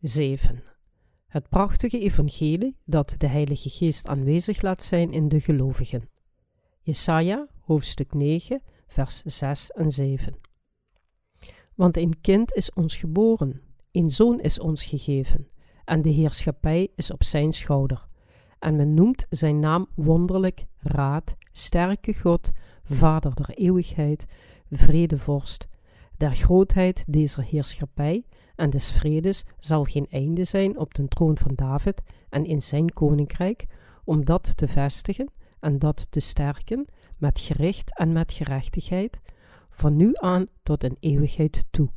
7. Het prachtige evangelie dat de Heilige Geest aanwezig laat zijn in de gelovigen. Jesaja, hoofdstuk 9, vers 6 en 7. Want een kind is ons geboren, een zoon is ons gegeven, en de heerschappij is op zijn schouder. En men noemt zijn naam wonderlijk, raad, sterke God, vader der eeuwigheid, vredevorst. Der grootheid deze heerschappij en des vredes zal geen einde zijn op de troon van David en in zijn koninkrijk, om dat te vestigen en dat te sterken, met gericht en met gerechtigheid, van nu aan tot een eeuwigheid toe.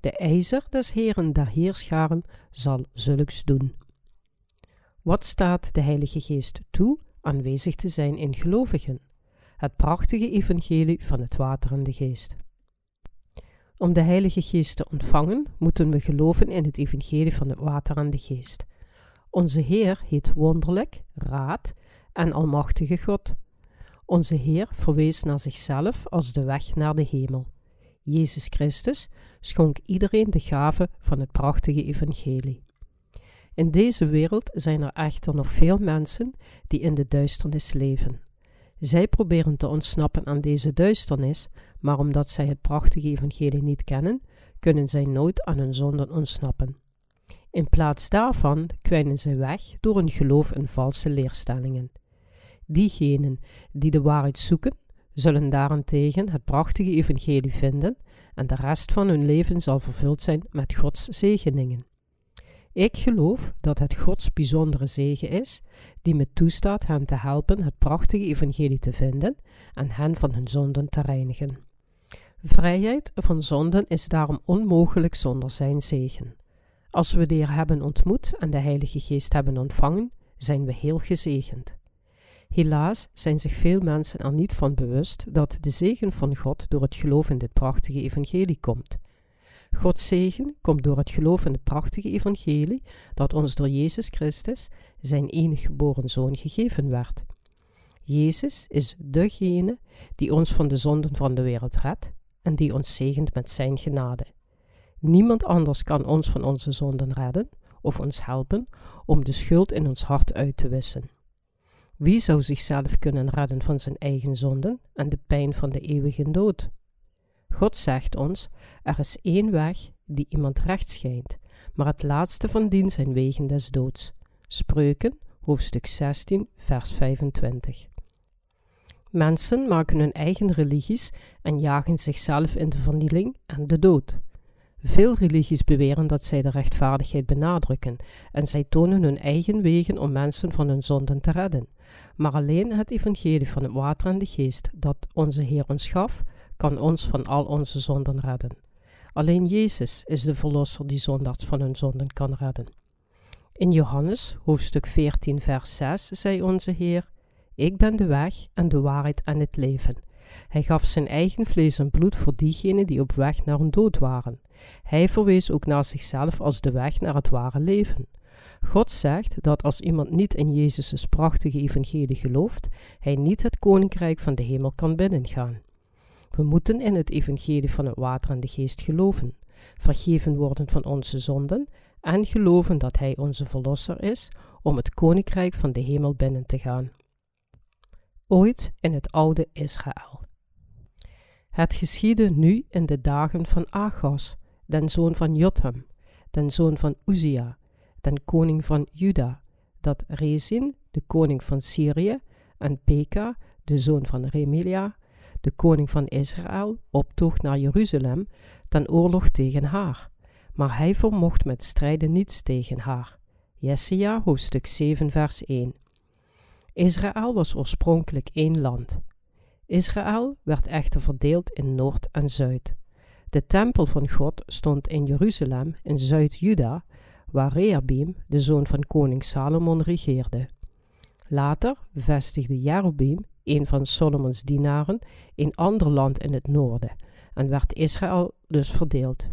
De ijzer des Heren der Heerscharen zal zulks doen. Wat staat de Heilige Geest toe aanwezig te zijn in gelovigen? Het prachtige evangelie van het water en de geest. Om de Heilige Geest te ontvangen, moeten we geloven in het evangelie van het water en de geest. Onze Heer heet wonderlijk, raad en almachtige God. Onze Heer verwees naar zichzelf als de weg naar de hemel. Jezus Christus schonk iedereen de gave van het prachtige evangelie. In deze wereld zijn er echter nog veel mensen die in de duisternis leven. Zij proberen te ontsnappen aan deze duisternis, maar omdat zij het prachtige evangelie niet kennen, kunnen zij nooit aan hun zonden ontsnappen. In plaats daarvan kwijnen zij weg door hun geloof in valse leerstellingen. Diegenen die de waarheid zoeken, zullen daarentegen het prachtige evangelie vinden en de rest van hun leven zal vervuld zijn met Gods zegeningen. Ik geloof dat het Gods bijzondere zegen is, die me toestaat hen te helpen het prachtige evangelie te vinden en hen van hun zonden te reinigen. Vrijheid van zonden is daarom onmogelijk zonder zijn zegen. Als we de hebben ontmoet en de Heilige Geest hebben ontvangen, zijn we heel gezegend. Helaas zijn zich veel mensen er niet van bewust dat de zegen van God door het geloof in dit prachtige evangelie komt. Gods zegen komt door het geloof in het prachtige evangelie dat ons door Jezus Christus, zijn enige geboren zoon, gegeven werd. Jezus is degene die ons van de zonden van de wereld redt en die ons zegent met zijn genade. Niemand anders kan ons van onze zonden redden of ons helpen om de schuld in ons hart uit te wissen. Wie zou zichzelf kunnen redden van zijn eigen zonden en de pijn van de eeuwige dood? God zegt ons: er is één weg die iemand recht schijnt, maar het laatste van dien zijn wegen des doods. Spreuken, hoofdstuk 16, vers 25. Mensen maken hun eigen religies en jagen zichzelf in de vernieling en de dood. Veel religies beweren dat zij de rechtvaardigheid benadrukken en zij tonen hun eigen wegen om mensen van hun zonden te redden. Maar alleen het evangelie van het water en de geest dat onze Heer ons gaf, kan ons van al onze zonden redden. Alleen Jezus is de verlosser die zondaars van hun zonden kan redden. In Johannes hoofdstuk 14 vers 6 zei onze Heer, Ik ben de weg en de waarheid en het leven. Hij gaf zijn eigen vlees en bloed voor diegenen die op weg naar een dood waren. Hij verwees ook naar zichzelf als de weg naar het ware leven. God zegt dat als iemand niet in Jezus' prachtige evangelie gelooft, hij niet het koninkrijk van de hemel kan binnengaan. We moeten in het evangelie van het water en de geest geloven, vergeven worden van onze zonden en geloven dat Hij onze Verlosser is om het koninkrijk van de hemel binnen te gaan. Ooit in het oude Israël. Het geschiedde nu in de dagen van Achas, den zoon van Jotham, den zoon van Uzia, den koning van Juda, dat Rezin, de koning van Syrië, en Peka, de zoon van Remilia, de koning van Israël, optoog naar Jeruzalem ten oorlog tegen haar. Maar hij vermocht met strijden niets tegen haar. Jesaja hoofdstuk 7 vers 1 Israël was oorspronkelijk één land. Israël werd echter verdeeld in Noord en Zuid. De tempel van God stond in Jeruzalem in Zuid-Juda, waar Rehabeam, de zoon van koning Salomon, regeerde. Later vestigde Jerobeam een van Solomons dienaren, een ander land in het noorden en werd Israël dus verdeeld.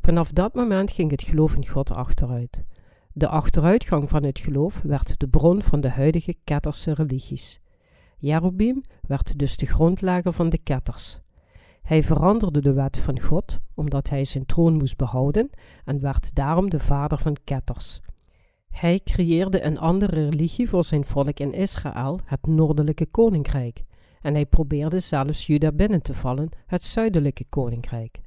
Vanaf dat moment ging het geloof in God achteruit. De achteruitgang van het geloof werd de bron van de huidige Ketterse religies. Jerobeam werd dus de grondlegger van de Ketters. Hij veranderde de wet van God omdat hij zijn troon moest behouden en werd daarom de vader van ketters. Hij creëerde een andere religie voor zijn volk in Israël, het Noordelijke Koninkrijk, en hij probeerde zelfs Juda binnen te vallen, het Zuidelijke Koninkrijk.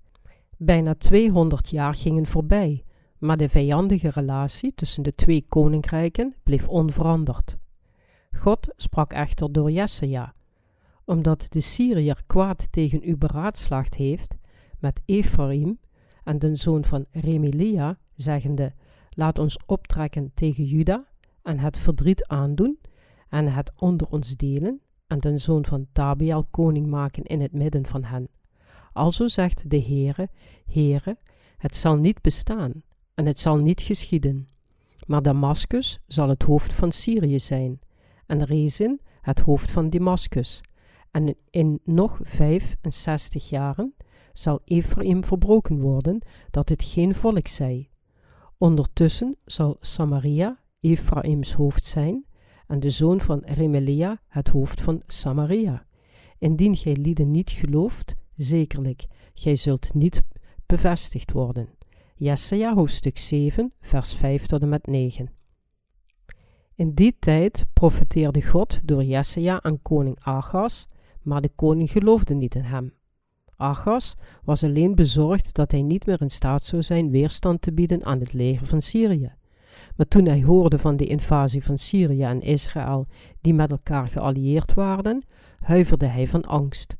Bijna 200 jaar gingen voorbij, maar de vijandige relatie tussen de twee koninkrijken bleef onveranderd. God sprak echter door Jesaja, omdat de Syriër kwaad tegen u beraadslaagd heeft met Ephraim en de zoon van Remelia, zeggende, laat ons optrekken tegen Juda en het verdriet aandoen en het onder ons delen en de zoon van Tabiel koning maken in het midden van hen. Alzo zegt de Heere, Heere, het zal niet bestaan en het zal niet geschieden. Maar Damascus zal het hoofd van Syrië zijn en Rezin het hoofd van Damascus. En in nog 65 jaren zal Ephraim verbroken worden, dat het geen volk zij. Ondertussen zal Samaria Ephraims hoofd zijn en de zoon van Remelia het hoofd van Samaria. Indien gij lieden niet gelooft, zekerlijk, gij zult niet bevestigd worden. Jesaja hoofdstuk 7, vers 5 tot en met 9. In die tijd profeteerde God door Jesaja aan koning Achas, maar de koning geloofde niet in hem. Achas was alleen bezorgd dat hij niet meer in staat zou zijn weerstand te bieden aan het leger van Syrië. Maar toen hij hoorde van de invasie van Syrië en Israël, die met elkaar geallieerd waren, huiverde hij van angst.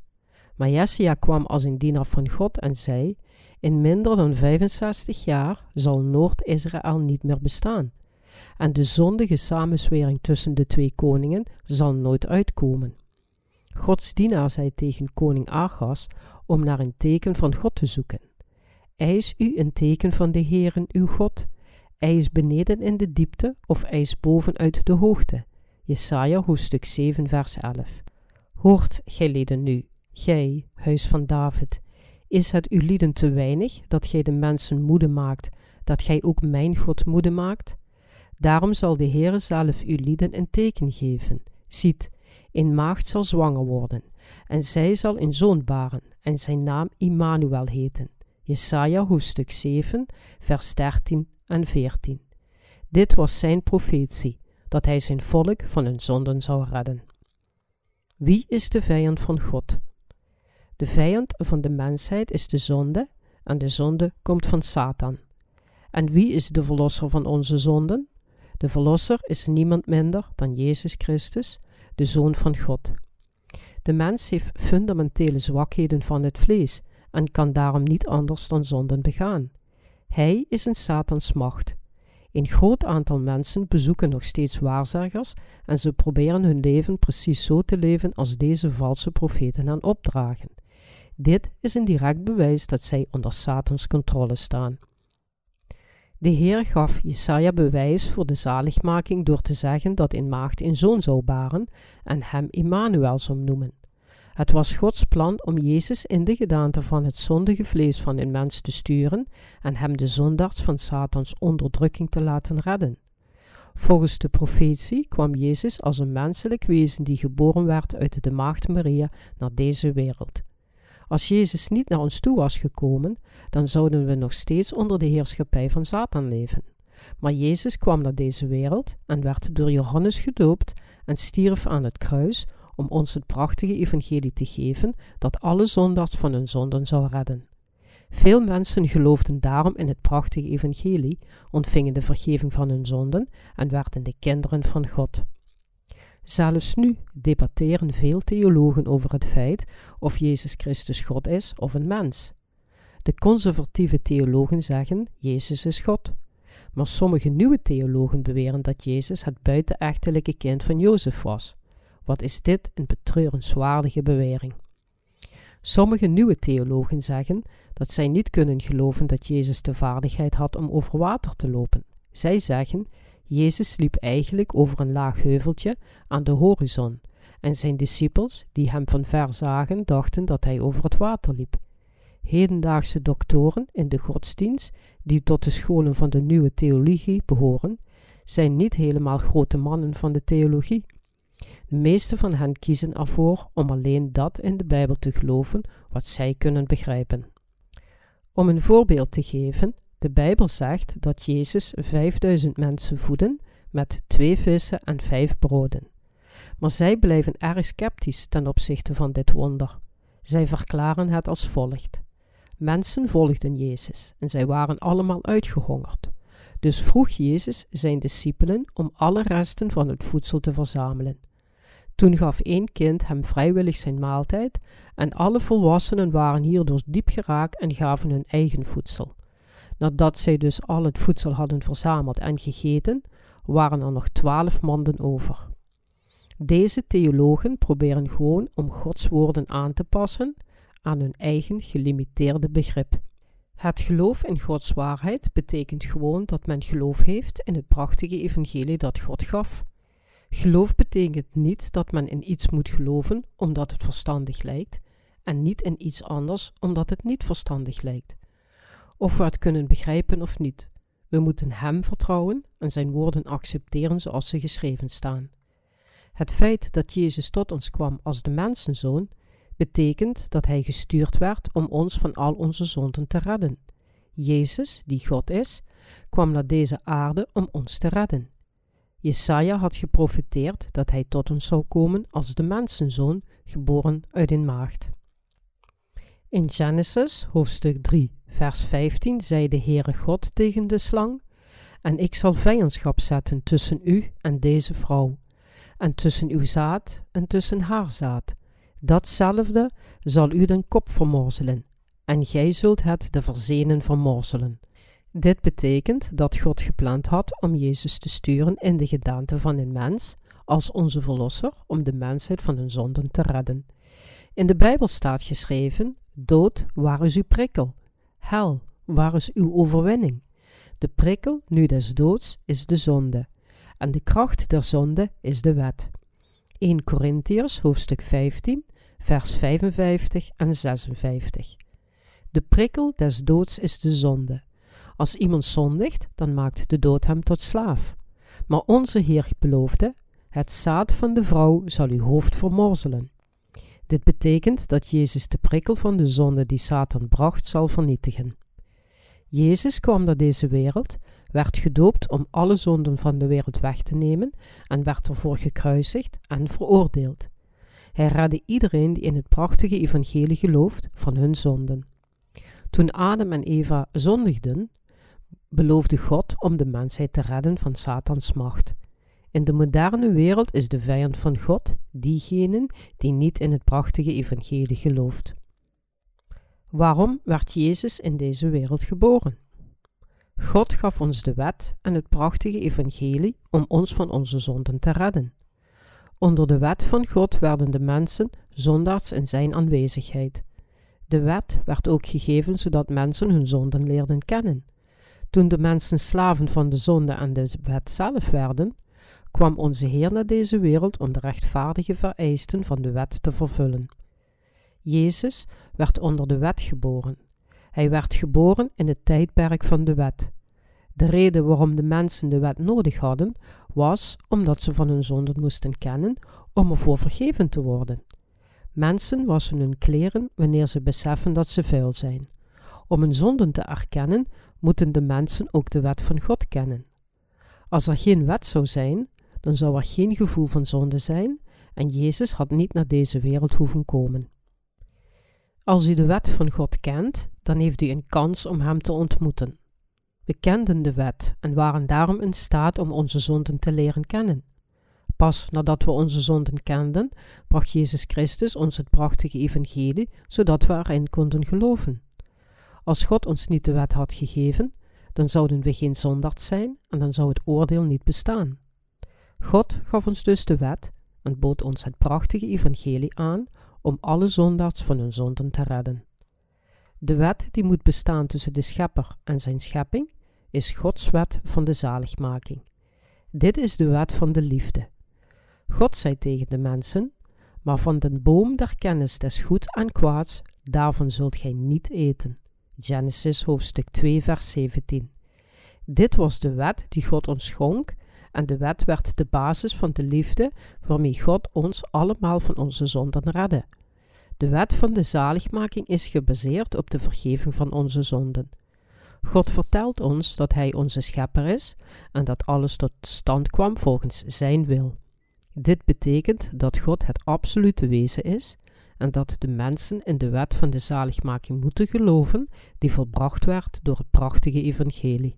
Maar Jesaja kwam als een dienaar van God en zei: In minder dan 65 jaar zal Noord-Israël niet meer bestaan. En de zondige samenzwering tussen de twee koningen zal nooit uitkomen. Gods dienaar zei tegen koning Achas om naar een teken van God te zoeken. Eis u een teken van de Heeren uw God. Eis beneden in de diepte of eis bovenuit de hoogte. Jesaja hoofdstuk 7 vers 11. Hoort gij lieden nu, gij, huis van David, is het uw lieden te weinig dat gij de mensen moede maakt, dat gij ook mijn God moede maakt? Daarom zal de Heere zelf uw lieden een teken geven. Ziet, een maagd zal zwanger worden, en zij zal een zoon baren, en zijn naam Immanuel heten. Jesaja hoofdstuk 7, vers 13 en 14. Dit was zijn profetie, dat hij zijn volk van hun zonden zou redden. Wie is de vijand van God? De vijand van de mensheid is de zonde, en de zonde komt van Satan. En wie is de verlosser van onze zonden? De verlosser is niemand minder dan Jezus Christus, de Zoon van God. De mens heeft fundamentele zwakheden van het vlees en kan daarom niet anders dan zonden begaan. Hij is een Satans macht. Een groot aantal mensen bezoeken nog steeds waarzegers en ze proberen hun leven precies zo te leven als deze valse profeten aan opdragen. Dit is een direct bewijs dat zij onder Satans controle staan. De Heer gaf Jesaja bewijs voor de zaligmaking door te zeggen dat een maagd een zoon zou baren en hem Immanuel zou noemen. Het was Gods plan om Jezus in de gedaante van het zondige vlees van een mens te sturen en hem de zondaars van Satans onderdrukking te laten redden. Volgens de profetie kwam Jezus als een menselijk wezen die geboren werd uit de maagd Maria naar deze wereld. Als Jezus niet naar ons toe was gekomen, dan zouden we nog steeds onder de heerschappij van Satan leven. Maar Jezus kwam naar deze wereld en werd door Johannes gedoopt en stierf aan het kruis om ons het prachtige evangelie te geven dat alle zondaars van hun zonden zou redden. Veel mensen geloofden daarom in het prachtige evangelie, ontvingen de vergeving van hun zonden en werden de kinderen van God. Zelfs nu debatteren veel theologen over het feit of Jezus Christus God is of een mens. De conservatieve theologen zeggen Jezus is God. Maar sommige nieuwe theologen beweren dat Jezus het buitenechtelijke kind van Jozef was. Wat is dit een betreurenswaardige bewering? Sommige nieuwe theologen zeggen dat zij niet kunnen geloven dat Jezus de vaardigheid had om over water te lopen. Zij zeggen Jezus liep eigenlijk over een laag heuveltje aan de horizon, en zijn discipels, die hem van ver zagen, dachten dat hij over het water liep. Hedendaagse doktoren in de godsdienst, die tot de scholen van de nieuwe theologie behoren, zijn niet helemaal grote mannen van de theologie. De meeste van hen kiezen ervoor om alleen dat in de Bijbel te geloven wat zij kunnen begrijpen. Om een voorbeeld te geven, de Bijbel zegt dat Jezus 5000 mensen voeden met twee vissen en vijf broden. Maar zij blijven erg sceptisch ten opzichte van dit wonder. Zij verklaren het als volgt. Mensen volgden Jezus en zij waren allemaal uitgehongerd. Dus vroeg Jezus zijn discipelen om alle resten van het voedsel te verzamelen. Toen gaf één kind hem vrijwillig zijn maaltijd en alle volwassenen waren hierdoor diep geraakt en gaven hun eigen voedsel. Nadat zij dus al het voedsel hadden verzameld en gegeten, waren er nog twaalf manden over. Deze theologen proberen gewoon om Gods woorden aan te passen aan hun eigen gelimiteerde begrip. Het geloof in Gods waarheid betekent gewoon dat men geloof heeft in het prachtige evangelie dat God gaf. Geloof betekent niet dat men in iets moet geloven omdat het verstandig lijkt en niet in iets anders omdat het niet verstandig lijkt. Of we het kunnen begrijpen of niet. We moeten Hem vertrouwen en Zijn woorden accepteren zoals ze geschreven staan. Het feit dat Jezus tot ons kwam als de mensenzoon betekent dat hij gestuurd werd om ons van al onze zonden te redden. Jezus, die God is, kwam naar deze aarde om ons te redden. Jesaja had geprofeteerd dat hij tot ons zou komen als de mensenzoon, geboren uit een maagd. In Genesis hoofdstuk 3, vers 15 zei de Heere God tegen de slang: En ik zal vijandschap zetten tussen u en deze vrouw, en tussen uw zaad en tussen haar zaad. Datzelfde zal u den kop vermorzelen, en gij zult het de verzenen vermorzelen. Dit betekent dat God gepland had om Jezus te sturen in de gedaante van een mens als onze verlosser om de mensheid van hun zonden te redden. In de Bijbel staat geschreven: Dood, waar is uw prikkel? Hel, waar is uw overwinning? De prikkel nu des doods is de zonde, en de kracht der zonde is de wet. 1 Korintiërs hoofdstuk 15, vers 55 en 56. De prikkel des doods is de zonde. Als iemand zondigt, dan maakt de dood hem tot slaaf. Maar onze Heer beloofde: Het zaad van de vrouw zal uw hoofd vermorzelen. Dit betekent dat Jezus de prikkel van de zonde die Satan bracht zal vernietigen. Jezus kwam naar deze wereld, werd gedoopt om alle zonden van de wereld weg te nemen en werd ervoor gekruisigd en veroordeeld. Hij redde iedereen die in het prachtige evangelie gelooft van hun zonden. Toen Adam en Eva zondigden, beloofde God om de mensheid te redden van Satans macht. In de moderne wereld is de vijand van God diegene die niet in het prachtige evangelie gelooft. Waarom werd Jezus in deze wereld geboren? God gaf ons de wet en het prachtige evangelie om ons van onze zonden te redden. Onder de wet van God werden de mensen zondaars in zijn aanwezigheid. De wet werd ook gegeven zodat mensen hun zonden leerden kennen. Toen de mensen slaven van de zonde en de wet zelf werden, kwam onze Heer naar deze wereld om de rechtvaardige vereisten van de wet te vervullen. Jezus werd onder de wet geboren. Hij werd geboren in het tijdperk van de wet. De reden waarom de mensen de wet nodig hadden, was omdat ze van hun zonden moesten kennen om ervoor vergeven te worden. Mensen wassen hun kleren wanneer ze beseffen dat ze vuil zijn. Om hun zonden te erkennen, moeten de mensen ook de wet van God kennen. Als er geen wet zou zijn, dan zou er geen gevoel van zonde zijn en Jezus had niet naar deze wereld hoeven komen. Als u de wet van God kent, dan heeft u een kans om Hem te ontmoeten. We kenden de wet en waren daarom in staat om onze zonden te leren kennen. Pas nadat we onze zonden kenden, bracht Jezus Christus ons het prachtige evangelie, zodat we erin konden geloven. Als God ons niet de wet had gegeven, dan zouden we geen zondaars zijn en dan zou het oordeel niet bestaan. God gaf ons dus de wet en bood ons het prachtige evangelie aan om alle zondaars van hun zonden te redden. De wet die moet bestaan tussen de schepper en zijn schepping is Gods wet van de zaligmaking. Dit is de wet van de liefde. God zei tegen de mensen: Maar van den boom der kennis des goed en kwaads, daarvan zult gij niet eten. Genesis hoofdstuk 2, vers 17. Dit was de wet die God ons schonk en de wet werd de basis van de liefde waarmee God ons allemaal van onze zonden redde. De wet van de zaligmaking is gebaseerd op de vergeving van onze zonden. God vertelt ons dat Hij onze schepper is en dat alles tot stand kwam volgens Zijn wil. Dit betekent dat God het absolute wezen is en dat de mensen in de wet van de zaligmaking moeten geloven die volbracht werd door het prachtige evangelie.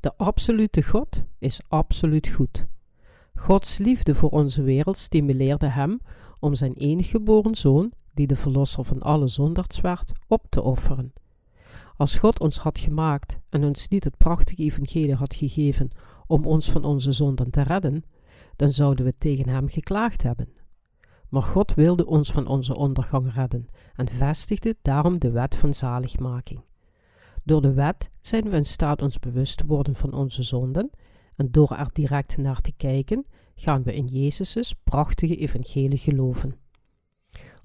De absolute God is absoluut goed. Gods liefde voor onze wereld stimuleerde hem om zijn enige geboren zoon, die de verlosser van alle zondaars werd, op te offeren. Als God ons had gemaakt en ons niet het prachtige evangelie had gegeven om ons van onze zonden te redden, dan zouden we tegen hem geklaagd hebben. Maar God wilde ons van onze ondergang redden en vestigde daarom de wet van zaligmaking. Door de wet zijn we in staat ons bewust te worden van onze zonden en door er direct naar te kijken, gaan we in Jezus' prachtige evangelie geloven.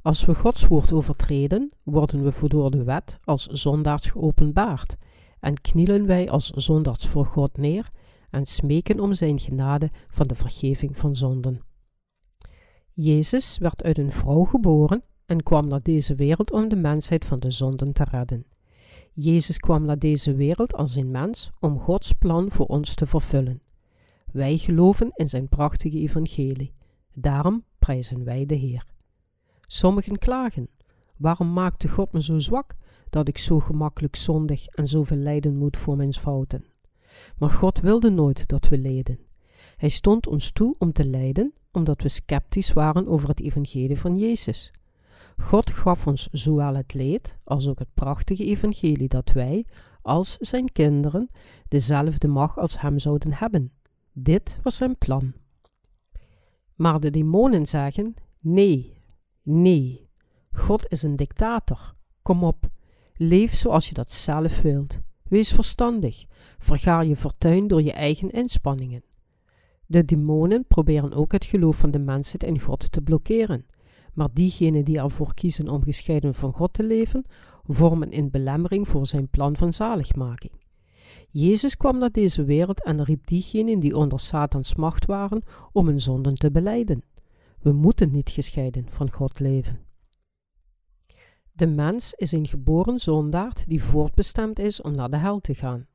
Als we Gods woord overtreden, worden we door de wet als zondaars geopenbaard en knielen wij als zondaars voor God neer en smeken om zijn genade van de vergeving van zonden. Jezus werd uit een vrouw geboren en kwam naar deze wereld om de mensheid van de zonden te redden. Jezus kwam naar deze wereld als een mens om Gods plan voor ons te vervullen. Wij geloven in zijn prachtige evangelie. Daarom prijzen wij de Heer. Sommigen klagen: Waarom maakte God me zo zwak dat ik zo gemakkelijk zondig en zoveel lijden moet voor mijn fouten? Maar God wilde nooit dat we leden. Hij stond ons toe om te lijden, omdat we sceptisch waren over het evangelie van Jezus. God gaf ons zowel het leed als ook het prachtige evangelie dat wij, als zijn kinderen, dezelfde macht als hem zouden hebben. Dit was zijn plan. Maar de demonen zeggen: Nee, nee, God is een dictator. Kom op, leef zoals je dat zelf wilt. Wees verstandig, verga je fortuin door je eigen inspanningen. De demonen proberen ook het geloof van de mensheid in God te blokkeren. Maar diegenen die ervoor kiezen om gescheiden van God te leven, vormen een belemmering voor zijn plan van zaligmaking. Jezus kwam naar deze wereld en riep diegenen die onder Satans macht waren om hun zonden te beleiden. We moeten niet gescheiden van God leven. De mens is een geboren zondaard die voortbestemd is om naar de hel te gaan.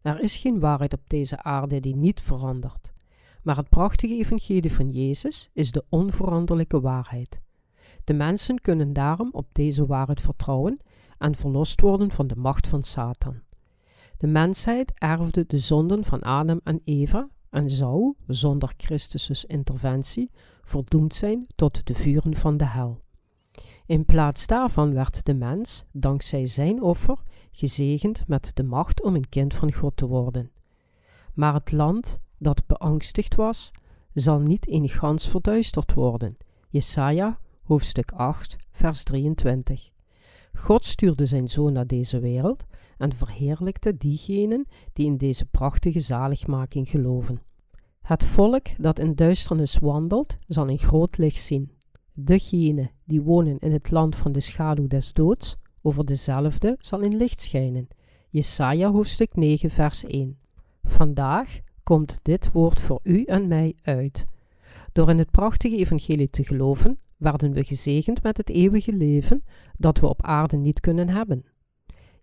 Er is geen waarheid op deze aarde die niet verandert. Maar het prachtige evangelie van Jezus is de onveranderlijke waarheid. De mensen kunnen daarom op deze waarheid vertrouwen en verlost worden van de macht van Satan. De mensheid erfde de zonden van Adam en Eva en zou, zonder Christus' interventie, verdoemd zijn tot de vuren van de hel. In plaats daarvan werd de mens, dankzij zijn offer, gezegend met de macht om een kind van God te worden. Maar het land dat beangstigd was, zal niet in gans verduisterd worden. Jesaja, hoofdstuk 8, vers 23. God stuurde zijn zoon naar deze wereld en verheerlijkte diegenen die in deze prachtige zaligmaking geloven. Het volk dat in duisternis wandelt, zal een groot licht zien. Degenen die wonen in het land van de schaduw des doods, over dezelfde zal een licht schijnen. Jesaja hoofdstuk 9 vers 1. Vandaag komt dit woord voor u en mij uit. Door in het prachtige evangelie te geloven, werden we gezegend met het eeuwige leven dat we op aarde niet kunnen hebben.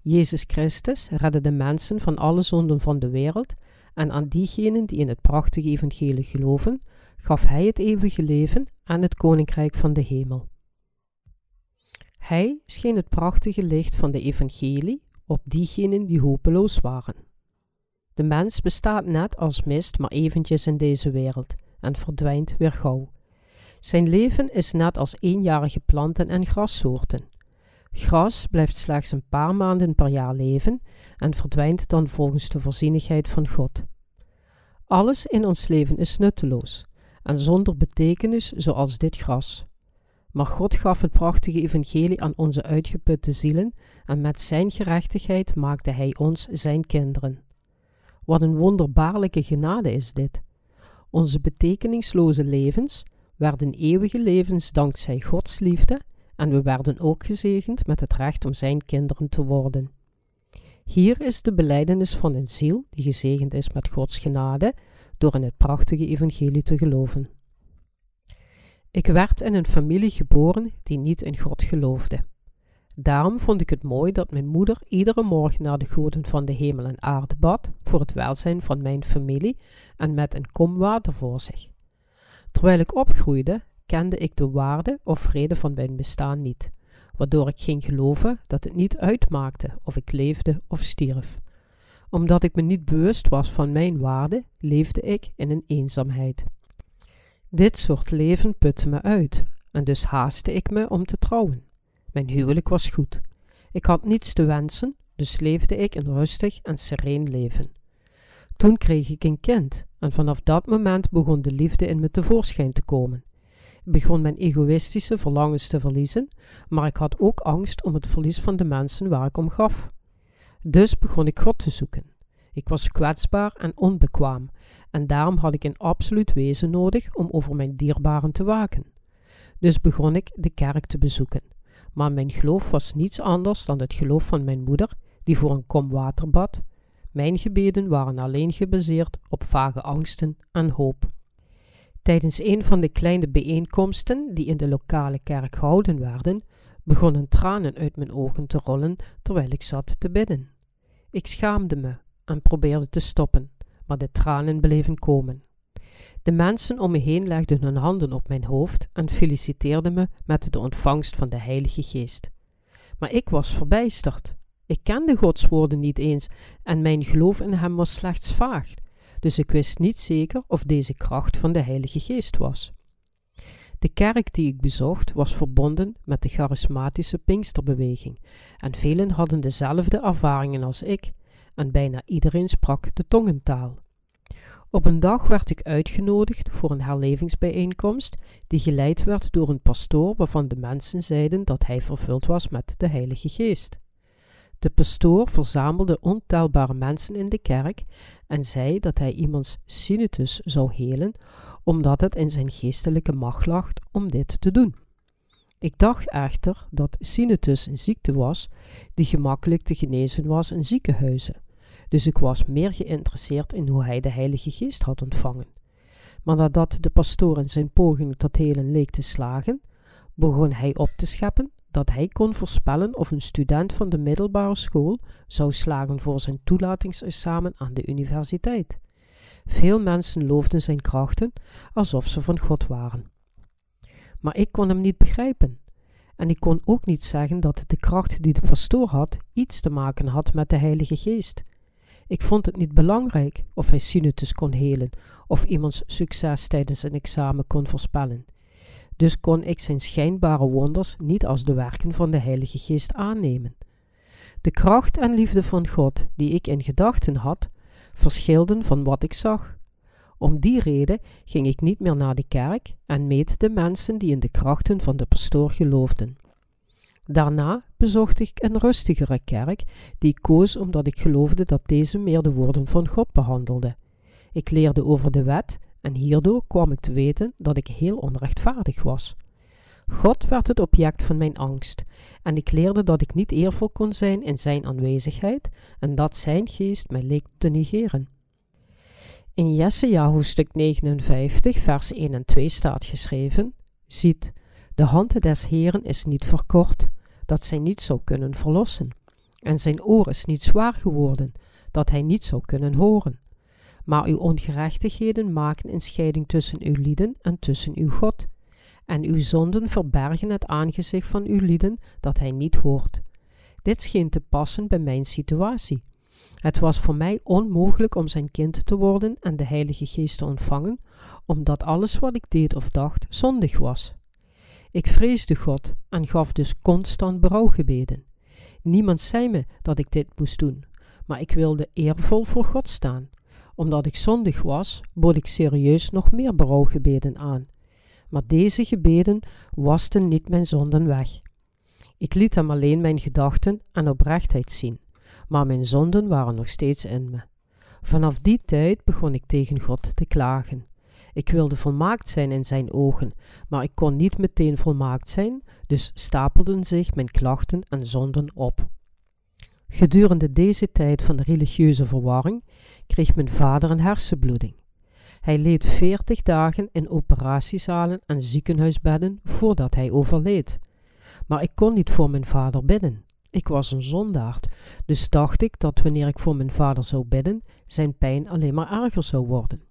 Jezus Christus redde de mensen van alle zonden van de wereld en aan diegenen die in het prachtige evangelie geloven, gaf Hij het eeuwige leven en het koninkrijk van de hemel. Hij scheen het prachtige licht van de evangelie op diegenen die hopeloos waren. De mens bestaat net als mist maar eventjes in deze wereld en verdwijnt weer gauw. Zijn leven is net als eenjarige planten en grassoorten. Gras blijft slechts een paar maanden per jaar leven en verdwijnt dan volgens de voorzienigheid van God. Alles in ons leven is nutteloos en zonder betekenis zoals dit gras. Maar God gaf het prachtige evangelie aan onze uitgeputte zielen en met zijn gerechtigheid maakte hij ons zijn kinderen. Wat een wonderbaarlijke genade is dit. Onze betekenisloze levens werden eeuwige levens dankzij Gods liefde en we werden ook gezegend met het recht om zijn kinderen te worden. Hier is de beleidenis van een ziel die gezegend is met Gods genade door in het prachtige evangelie te geloven. Ik werd in een familie geboren die niet in God geloofde. Daarom vond ik het mooi dat mijn moeder iedere morgen naar de goden van de hemel en aarde bad voor het welzijn van mijn familie en met een kom water voor zich. Terwijl ik opgroeide, kende ik de waarde of vrede van mijn bestaan niet, waardoor ik ging geloven dat het niet uitmaakte of ik leefde of stierf. Omdat ik me niet bewust was van mijn waarde, leefde ik in een eenzaamheid. Dit soort leven putte me uit, en dus haastte ik me om te trouwen. Mijn huwelijk was goed. Ik had niets te wensen, dus leefde ik een rustig en sereen leven. Toen kreeg ik een kind, en vanaf dat moment begon de liefde in me tevoorschijn te komen. Ik begon mijn egoïstische verlangens te verliezen, maar ik had ook angst om het verlies van de mensen waar ik om gaf. Dus begon ik God te zoeken. Ik was kwetsbaar en onbekwaam, en daarom had ik een absoluut wezen nodig om over mijn dierbaren te waken. Dus begon ik de kerk te bezoeken. Maar mijn geloof was niets anders dan het geloof van mijn moeder, die voor een kom water bad. Mijn gebeden waren alleen gebaseerd op vage angsten en hoop. Tijdens een van de kleine bijeenkomsten die in de lokale kerk gehouden werden, begonnen tranen uit mijn ogen te rollen terwijl ik zat te bidden. Ik schaamde me en probeerde te stoppen, maar de tranen bleven komen. De mensen om me heen legden hun handen op mijn hoofd en feliciteerden me met de ontvangst van de Heilige Geest. Maar ik was verbijsterd. Ik kende Gods woorden niet eens en mijn geloof in Hem was slechts vaag, dus ik wist niet zeker of deze kracht van de Heilige Geest was. De kerk die ik bezocht was verbonden met de charismatische Pinksterbeweging en velen hadden dezelfde ervaringen als ik en bijna iedereen sprak de tongentaal. Op een dag werd ik uitgenodigd voor een herlevingsbijeenkomst die geleid werd door een pastoor waarvan de mensen zeiden dat hij vervuld was met de Heilige Geest. De pastoor verzamelde ontelbare mensen in de kerk en zei dat hij iemands sinus zou helen, omdat het in zijn geestelijke macht lag om dit te doen. Ik dacht echter dat sinus een ziekte was die gemakkelijk te genezen was in ziekenhuizen dus ik was meer geïnteresseerd in hoe hij de Heilige Geest had ontvangen. Maar nadat de pastoor in zijn poging tot helen leek te slagen, begon hij op te scheppen dat hij kon voorspellen of een student van de middelbare school zou slagen voor zijn toelatingsexamen aan de universiteit. Veel mensen loofden zijn krachten alsof ze van God waren. Maar ik kon hem niet begrijpen. En ik kon ook niet zeggen dat de kracht die de pastoor had iets te maken had met de Heilige Geest. Ik vond het niet belangrijk of hij sinus kon helen of iemands succes tijdens een examen kon voorspellen. Dus kon ik zijn schijnbare wonders niet als de werken van de Heilige Geest aannemen. De kracht en liefde van God die ik in gedachten had, verschilden van wat ik zag. Om die reden ging ik niet meer naar de kerk en meet de mensen die in de krachten van de pastoor geloofden. Daarna bezocht ik een rustigere kerk, die ik koos omdat ik geloofde dat deze meer de woorden van God behandelde. Ik leerde over de wet en hierdoor kwam ik te weten dat ik heel onrechtvaardig was. God werd het object van mijn angst, en ik leerde dat ik niet eervol kon zijn in zijn aanwezigheid en dat zijn geest mij leek te negeren. In Jesaja hoofdstuk 59, vers 1 en 2 staat geschreven: Ziet, de hand des Heeren is niet verkort, dat zij niet zou kunnen verlossen, en zijn oor is niet zwaar geworden, dat hij niet zou kunnen horen. Maar uw ongerechtigheden maken een scheiding tussen uw lieden en tussen uw God, en uw zonden verbergen het aangezicht van uw lieden dat hij niet hoort. Dit scheen te passen bij mijn situatie. Het was voor mij onmogelijk om zijn kind te worden en de Heilige Geest te ontvangen, omdat alles wat ik deed of dacht zondig was. Ik vreesde God en gaf dus constant berouwgebeden. Niemand zei me dat ik dit moest doen, maar ik wilde eervol voor God staan. Omdat ik zondig was, bood ik serieus nog meer berouwgebeden aan. Maar deze gebeden wasten niet mijn zonden weg. Ik liet hem alleen mijn gedachten en oprechtheid zien, maar mijn zonden waren nog steeds in me. Vanaf die tijd begon ik tegen God te klagen. Ik wilde volmaakt zijn in zijn ogen, maar ik kon niet meteen volmaakt zijn, dus stapelden zich mijn klachten en zonden op. Gedurende deze tijd van religieuze verwarring kreeg mijn vader een hersenbloeding. Hij leed veertig dagen in operatiezalen en ziekenhuisbedden voordat hij overleed. Maar ik kon niet voor mijn vader bidden. Ik was een zondaard, dus dacht ik dat wanneer ik voor mijn vader zou bidden, zijn pijn alleen maar erger zou worden.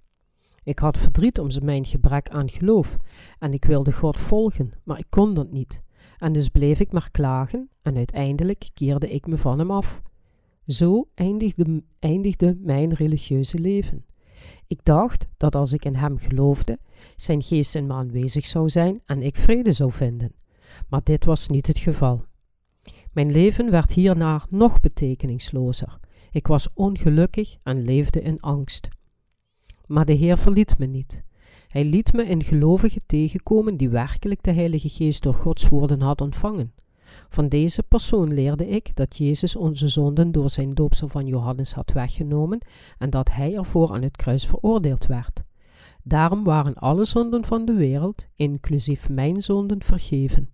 Ik had verdriet om mijn gebrek aan geloof en ik wilde God volgen, maar ik kon dat niet. En dus bleef ik maar klagen en uiteindelijk keerde ik me van hem af. Zo eindigde, eindigde mijn religieuze leven. Ik dacht dat als ik in hem geloofde, zijn geest in me aanwezig zou zijn en ik vrede zou vinden. Maar dit was niet het geval. Mijn leven werd hierna nog betekenislozer. Ik was ongelukkig en leefde in angst. Maar de Heer verliet me niet. Hij liet me in gelovigen tegenkomen die werkelijk de Heilige Geest door Gods woorden had ontvangen. Van deze persoon leerde ik dat Jezus onze zonden door zijn doopsel van Johannes had weggenomen en dat hij ervoor aan het kruis veroordeeld werd. Daarom waren alle zonden van de wereld, inclusief mijn zonden, vergeven.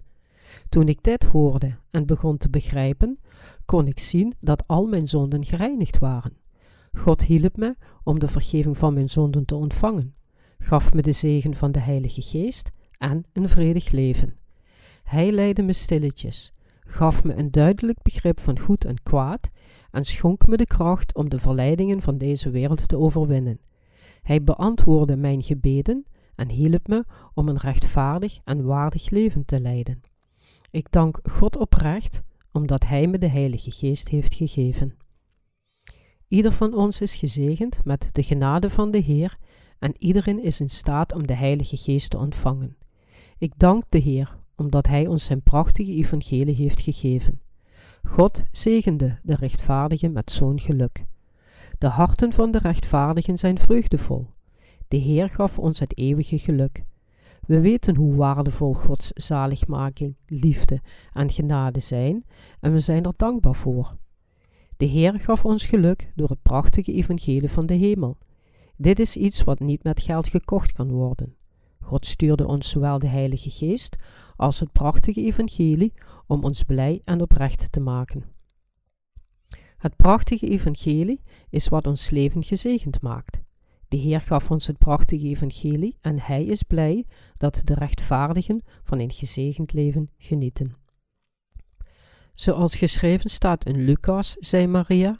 Toen ik dit hoorde en begon te begrijpen, kon ik zien dat al mijn zonden gereinigd waren. God hielp me om de vergeving van mijn zonden te ontvangen, gaf me de zegen van de Heilige Geest en een vredig leven. Hij leidde me stilletjes, gaf me een duidelijk begrip van goed en kwaad en schonk me de kracht om de verleidingen van deze wereld te overwinnen. Hij beantwoordde mijn gebeden en hielp me om een rechtvaardig en waardig leven te leiden. Ik dank God oprecht omdat Hij me de Heilige Geest heeft gegeven. Ieder van ons is gezegend met de genade van de Heer en iedereen is in staat om de Heilige Geest te ontvangen. Ik dank de Heer omdat Hij ons zijn prachtige evangelie heeft gegeven. God zegende de rechtvaardigen met zo'n geluk. De harten van de rechtvaardigen zijn vreugdevol. De Heer gaf ons het eeuwige geluk. We weten hoe waardevol Gods zaligmaking, liefde en genade zijn en we zijn er dankbaar voor. De Heer gaf ons geluk door het prachtige evangelie van de hemel. Dit is iets wat niet met geld gekocht kan worden. God stuurde ons zowel de Heilige Geest als het prachtige evangelie om ons blij en oprecht te maken. Het prachtige evangelie is wat ons leven gezegend maakt. De Heer gaf ons het prachtige evangelie en Hij is blij dat de rechtvaardigen van een gezegend leven genieten. Zoals geschreven staat in Lucas, zei Maria,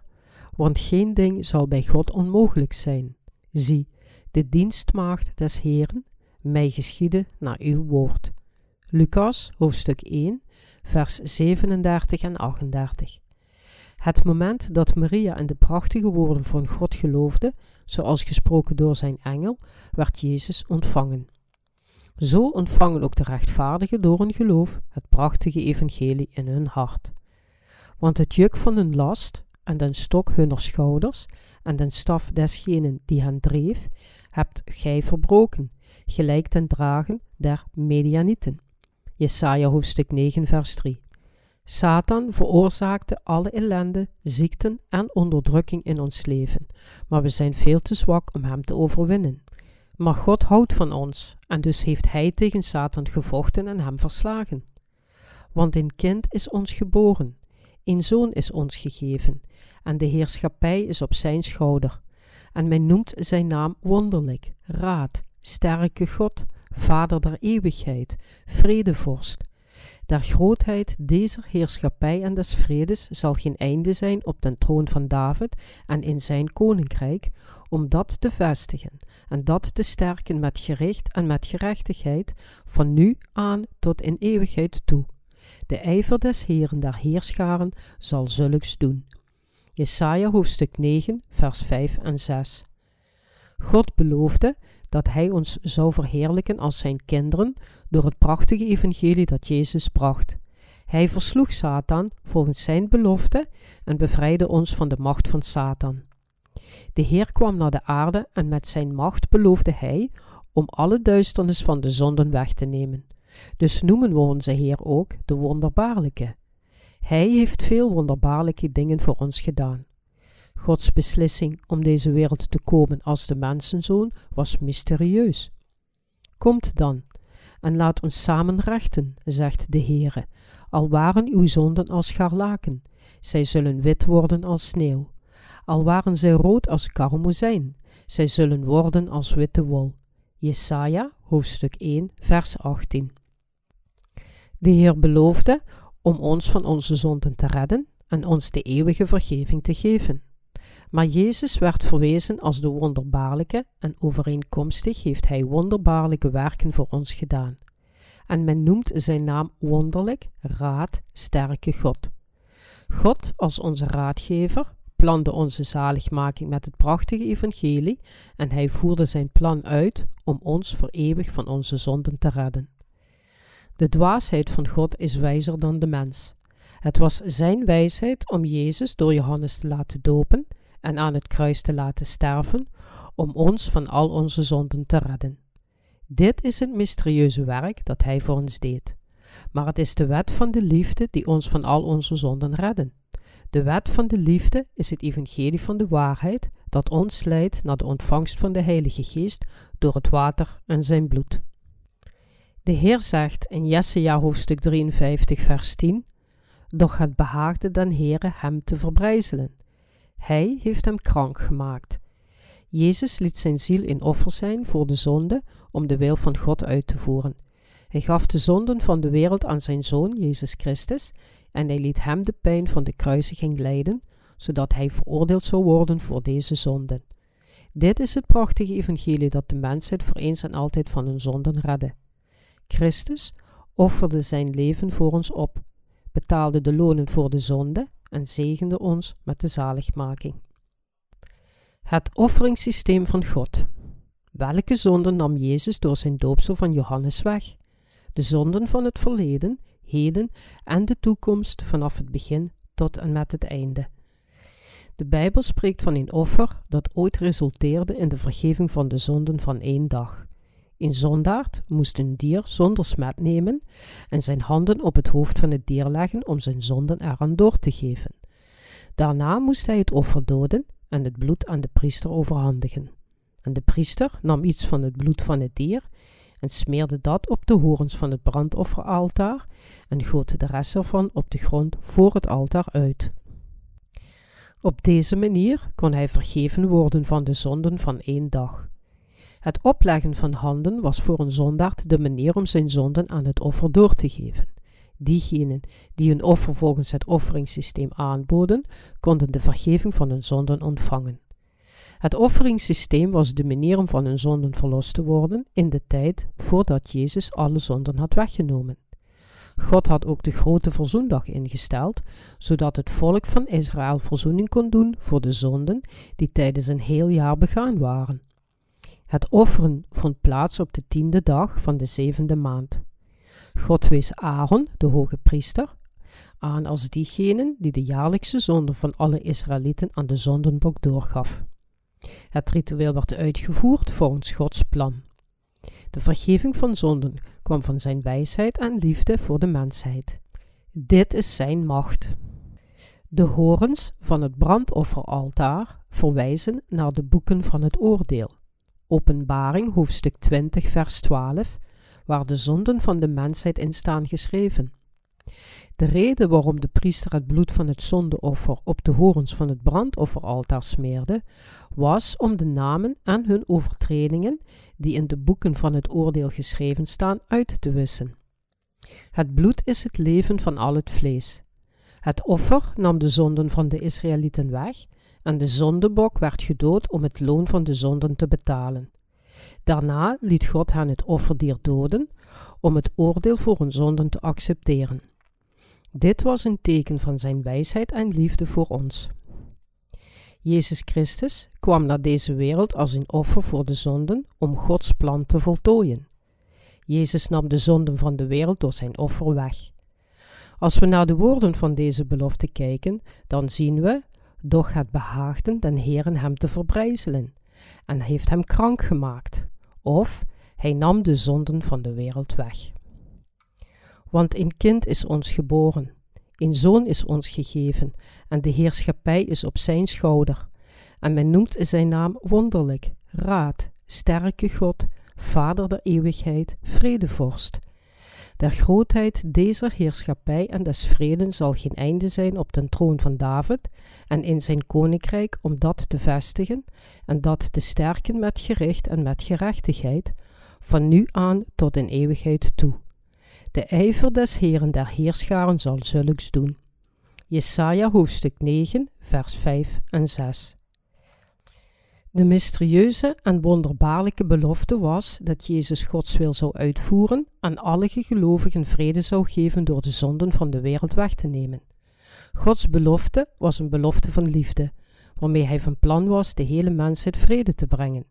want geen ding zal bij God onmogelijk zijn. Zie, de dienstmaagd des Heeren, mij geschieden naar uw woord. Lucas, hoofdstuk 1, vers 37 en 38. Het moment dat Maria in de prachtige woorden van God geloofde, zoals gesproken door zijn engel, werd Jezus ontvangen. Zo ontvangen ook de rechtvaardigen door hun geloof het prachtige evangelie in hun hart. Want het juk van hun last en den stok hunner schouders en den staf desgenen die hen dreef, hebt gij verbroken, gelijk ten dragen der Medianieten. Jesaja hoofdstuk 9 vers 3 Satan veroorzaakte alle ellende, ziekten en onderdrukking in ons leven, maar we zijn veel te zwak om hem te overwinnen. Maar God houdt van ons en dus heeft Hij tegen Satan gevochten en hem verslagen. Want een kind is ons geboren, een zoon is ons gegeven, en de heerschappij is op zijn schouder. En men noemt zijn naam wonderlijk, raad, sterke God, Vader der eeuwigheid, vredevorst. Der grootheid deze heerschappij en des vredes zal geen einde zijn op den troon van David en in zijn koninkrijk, om dat te vestigen en dat te sterken met gericht en met gerechtigheid, van nu aan tot in eeuwigheid toe. De ijver des Heeren der Heerscharen zal zulks doen. Jesaja hoofdstuk 9, vers 5 en 6. God beloofde dat Hij ons zou verheerlijken als Zijn kinderen door het prachtige evangelie dat Jezus bracht. Hij versloeg Satan volgens Zijn belofte en bevrijdde ons van de macht van Satan. De Heer kwam naar de aarde en met Zijn macht beloofde Hij om alle duisternis van de zonden weg te nemen. Dus noemen we onze Heer ook de wonderbaarlijke. Hij heeft veel wonderbaarlijke dingen voor ons gedaan. Gods beslissing om deze wereld te komen als de mensenzoon was mysterieus. Komt dan en laat ons samen rechten, zegt de Heere, al waren uw zonden als scharlaken, zij zullen wit worden als sneeuw. Al waren zij rood als karmozijn, Zij zullen worden als witte wol. Jesaja, hoofdstuk 1, vers 18. De Heer beloofde om ons van onze zonden te redden en ons de eeuwige vergeving te geven. Maar Jezus werd verwezen als de wonderbaarlijke en overeenkomstig heeft Hij wonderbaarlijke werken voor ons gedaan. En men noemt zijn naam wonderlijk, raad, sterke God. God als onze raadgever plande onze zaligmaking met het prachtige evangelie en hij voerde zijn plan uit om ons voor eeuwig van onze zonden te redden. De dwaasheid van God is wijzer dan de mens. Het was zijn wijsheid om Jezus door Johannes te laten dopen en aan het kruis te laten sterven, om ons van al onze zonden te redden. Dit is het mysterieuze werk dat Hij voor ons deed. Maar het is de wet van de liefde die ons van al onze zonden redden. De wet van de liefde is het evangelie van de waarheid dat ons leidt naar de ontvangst van de Heilige Geest door het water en zijn bloed. De Heer zegt in Jesaja hoofdstuk 53 vers 10 Doch het behaagde den Heere hem te verbrijzelen. Hij heeft hem krank gemaakt. Jezus liet zijn ziel in offer zijn voor de zonde om de wil van God uit te voeren. Hij gaf de zonden van de wereld aan zijn Zoon Jezus Christus en hij liet hem de pijn van de kruisiging lijden, zodat hij veroordeeld zou worden voor deze zonden. Dit is het prachtige evangelie dat de mensheid voor eens en altijd van hun zonden redde. Christus offerde zijn leven voor ons op, betaalde de lonen voor de zonde en zegende ons met de zaligmaking. Het offeringssysteem van God. Welke zonden nam Jezus door zijn doopsel van Johannes weg? De zonden van het verleden, heden en de toekomst vanaf het begin tot en met het einde. De Bijbel spreekt van een offer dat ooit resulteerde in de vergeving van de zonden van één dag. Een zondaard moest een dier zonder smet nemen en zijn handen op het hoofd van het dier leggen om zijn zonden eraan door te geven. Daarna moest hij het offer doden en het bloed aan de priester overhandigen. En de priester nam iets van het bloed van het dier en smeerde dat op de horens van het brandofferaltaar en goot de rest ervan op de grond voor het altaar uit. Op deze manier kon hij vergeven worden van de zonden van één dag. Het opleggen van handen was voor een zondaard de manier om zijn zonden aan het offer door te geven. Diegenen die een offer volgens het offeringssysteem aanboden, konden de vergeving van hun zonden ontvangen. Het offeringssysteem was de manier om van hun zonden verlost te worden in de tijd voordat Jezus alle zonden had weggenomen. God had ook de grote verzoendag ingesteld, zodat het volk van Israël verzoening kon doen voor de zonden die tijdens een heel jaar begaan waren. Het offeren vond plaats op de tiende dag van de zevende maand. God wees Aaron, de hoge priester, aan als diegene die de jaarlijkse zonde van alle Israëlieten aan de zondenbok doorgaf. Het ritueel werd uitgevoerd volgens Gods plan. De vergeving van zonden kwam van zijn wijsheid en liefde voor de mensheid. Dit is zijn macht. De horens van het brandofferaltaar verwijzen naar de boeken van het oordeel. Openbaring hoofdstuk 20 vers 12, waar de zonden van de mensheid in staan geschreven. De reden waarom de priester het bloed van het zondeoffer op de horens van het brandofferaltaar smeerde, was om de namen en hun overtredingen, die in de boeken van het oordeel geschreven staan, uit te wissen. Het bloed is het leven van al het vlees. Het offer nam de zonden van de Israëlieten weg en de zondebok werd gedood om het loon van de zonden te betalen. Daarna liet God hen het offerdier doden om het oordeel voor hun zonden te accepteren. Dit was een teken van zijn wijsheid en liefde voor ons. Jezus Christus kwam naar deze wereld als een offer voor de zonden om Gods plan te voltooien. Jezus nam de zonden van de wereld door zijn offer weg. Als we naar de woorden van deze belofte kijken, dan zien we, doch het behaagde den Heeren hem te verbrijzelen, en heeft hem krank gemaakt, of hij nam de zonden van de wereld weg. Want een kind is ons geboren, een zoon is ons gegeven, en de heerschappij is op zijn schouder. En men noemt zijn naam wonderlijk, raad, sterke God, Vader der eeuwigheid, vredevorst. Der grootheid deze heerschappij en des vreden zal geen einde zijn op den troon van David en in zijn koninkrijk om dat te vestigen en dat te sterken met gericht en met gerechtigheid, van nu aan tot in eeuwigheid toe. De ijver des Heren der Heerscharen zal zulks doen. Jesaja hoofdstuk 9, vers 5 en 6. De mysterieuze en wonderbaarlijke belofte was dat Jezus Gods wil zou uitvoeren en alle gelovigen vrede zou geven door de zonden van de wereld weg te nemen. Gods belofte was een belofte van liefde, waarmee hij van plan was de hele mensheid vrede te brengen.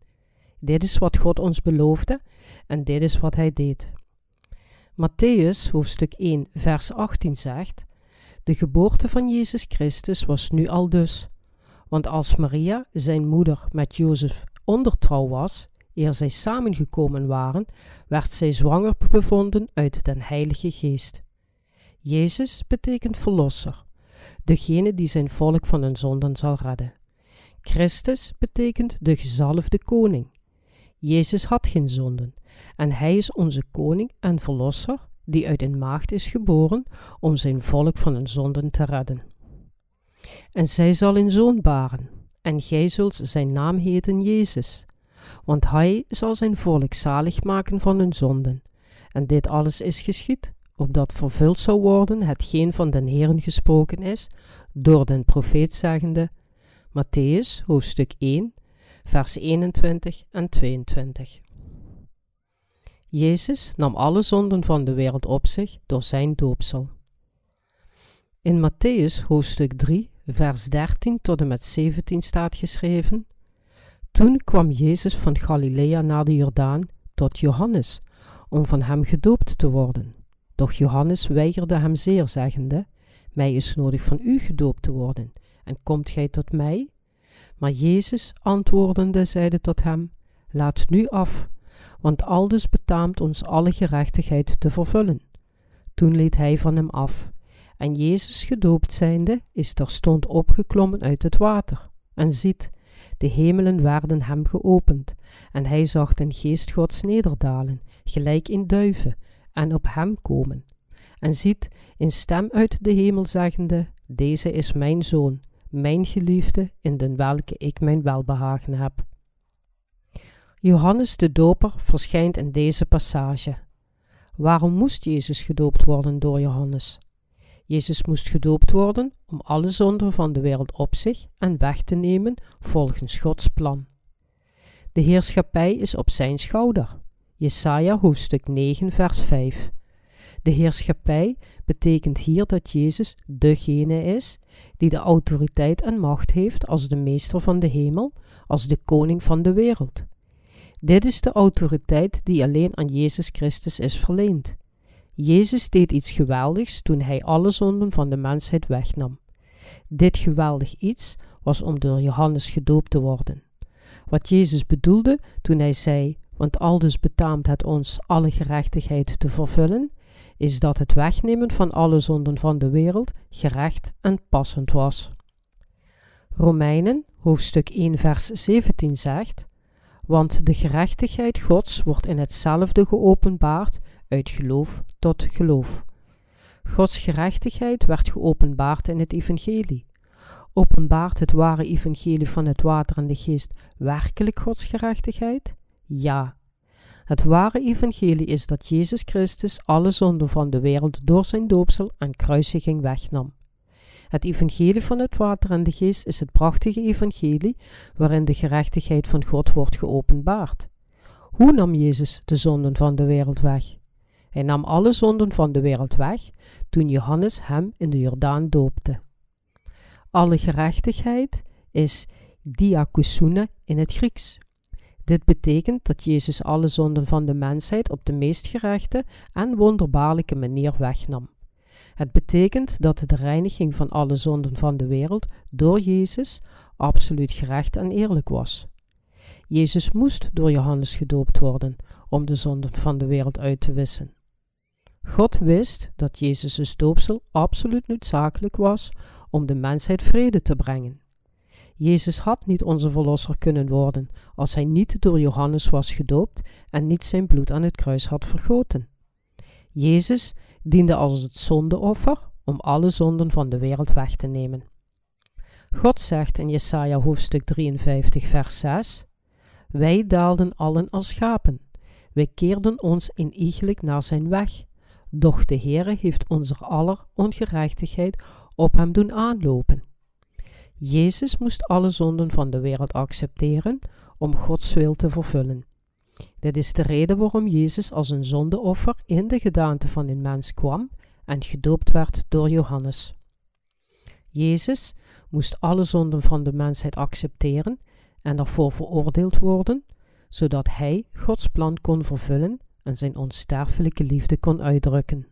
Dit is wat God ons beloofde en dit is wat hij deed. Matthäus hoofdstuk 1 vers 18 zegt: De geboorte van Jezus Christus was nu al dus want als Maria, zijn moeder, met Jozef ondertrouw was, eer zij samengekomen waren, werd zij zwanger bevonden uit den Heilige Geest. Jezus betekent verlosser, degene die zijn volk van hun zonden zal redden. Christus betekent de gezalfde koning. Jezus had geen zonden en hij is onze koning en verlosser die uit een maagd is geboren om zijn volk van hun zonden te redden. En zij zal een zoon baren, en gij zult zijn naam heten Jezus, want hij zal zijn volk zalig maken van hun zonden. En dit alles is geschied, opdat vervuld zou worden hetgeen van den Heeren gesproken is, door den profeet zeggende, Matthäus hoofdstuk 1, vers 21 en 22. Jezus nam alle zonden van de wereld op zich door zijn doopsel. In Matthäus hoofdstuk 3, vers 13 tot en met 17 staat geschreven: Toen kwam Jezus van Galilea naar de Jordaan tot Johannes, om van hem gedoopt te worden. Doch Johannes weigerde hem zeer, zeggende: Mij is nodig van u gedoopt te worden, en komt gij tot mij? Maar Jezus antwoordende zeide tot hem: Laat nu af, want aldus betaamt ons alle gerechtigheid te vervullen. Toen liet hij van hem af en Jezus gedoopt zijnde is terstond opgeklommen uit het water. En ziet, de hemelen werden hem geopend, en hij zag den geest Gods nederdalen, gelijk in duiven, en op hem komen. En ziet, een stem uit de hemel zeggende, Deze is mijn zoon, mijn geliefde, in den welke ik mijn welbehagen heb. Johannes de Doper verschijnt in deze passage. Waarom moest Jezus gedoopt worden door Johannes? Jezus moest gedoopt worden om alle zonden van de wereld op zich en weg te nemen volgens Gods plan. De heerschappij is op zijn schouder. Jesaja hoofdstuk 9 vers 5. De heerschappij betekent hier dat Jezus degene is die de autoriteit en macht heeft als de meester van de hemel, als de koning van de wereld. Dit is de autoriteit die alleen aan Jezus Christus is verleend. Jezus deed iets geweldigs toen hij alle zonden van de mensheid wegnam. Dit geweldig iets was om door Johannes gedoopt te worden. Wat Jezus bedoelde toen hij zei: Want aldus betaamt het ons alle gerechtigheid te vervullen, is dat het wegnemen van alle zonden van de wereld gerecht en passend was. Romeinen, hoofdstuk 1, vers 17 zegt: Want de gerechtigheid Gods wordt in hetzelfde geopenbaard uit geloof tot geloof. Gods gerechtigheid werd geopenbaard in het evangelie. Openbaart het ware evangelie van het water en de geest werkelijk Gods gerechtigheid? Ja. Het ware evangelie is dat Jezus Christus alle zonden van de wereld door zijn doopsel en kruisiging wegnam. Het evangelie van het water en de geest is het prachtige evangelie waarin de gerechtigheid van God wordt geopenbaard. Hoe nam Jezus de zonden van de wereld weg? Hij nam alle zonden van de wereld weg toen Johannes hem in de Jordaan doopte. Alle gerechtigheid is diakousune in het Grieks. Dit betekent dat Jezus alle zonden van de mensheid op de meest gerechte en wonderbaarlijke manier wegnam. Het betekent dat de reiniging van alle zonden van de wereld door Jezus absoluut gerecht en eerlijk was. Jezus moest door Johannes gedoopt worden om de zonden van de wereld uit te wissen. God wist dat Jezus' doopsel absoluut noodzakelijk was om de mensheid vrede te brengen. Jezus had niet onze verlosser kunnen worden als hij niet door Johannes was gedoopt en niet zijn bloed aan het kruis had vergoten. Jezus diende als het zondeoffer om alle zonden van de wereld weg te nemen. God zegt in Jesaja hoofdstuk 53 vers 6 Wij daalden allen als schapen, wij keerden ons iniegelijk naar zijn weg, doch de Heere heeft onze aller ongerechtigheid op hem doen aanlopen. Jezus moest alle zonden van de wereld accepteren om Gods wil te vervullen. Dit is de reden waarom Jezus als een zondeoffer in de gedaante van een mens kwam en gedoopt werd door Johannes. Jezus moest alle zonden van de mensheid accepteren en ervoor veroordeeld worden, zodat hij Gods plan kon vervullen en zijn onsterfelijke liefde kon uitdrukken.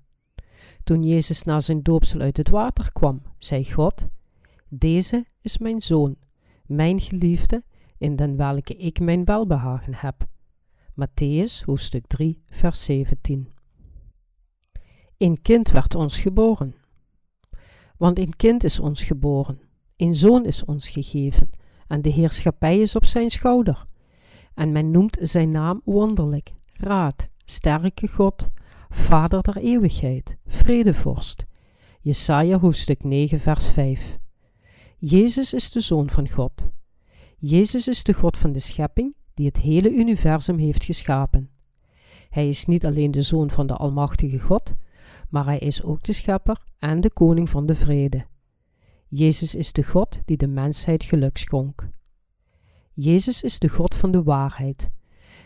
Toen Jezus na zijn doopsel uit het water kwam, zei God: Deze is mijn zoon, mijn geliefde, in den welke ik mijn welbehagen heb. Matthäus hoofdstuk 3, vers 17. Een kind werd ons geboren. Want een kind is ons geboren, een zoon is ons gegeven, en de heerschappij is op zijn schouder. En men noemt zijn naam wonderlijk, raad, sterke God, vader der eeuwigheid, vredevorst. Jesaja hoofdstuk 9 vers 5. Jezus is de Zoon van God. Jezus is de God van de schepping die het hele universum heeft geschapen. Hij is niet alleen de Zoon van de Almachtige God, maar hij is ook de Schepper en de Koning van de Vrede. Jezus is de God die de mensheid geluk schonk. Jezus is de God van de waarheid.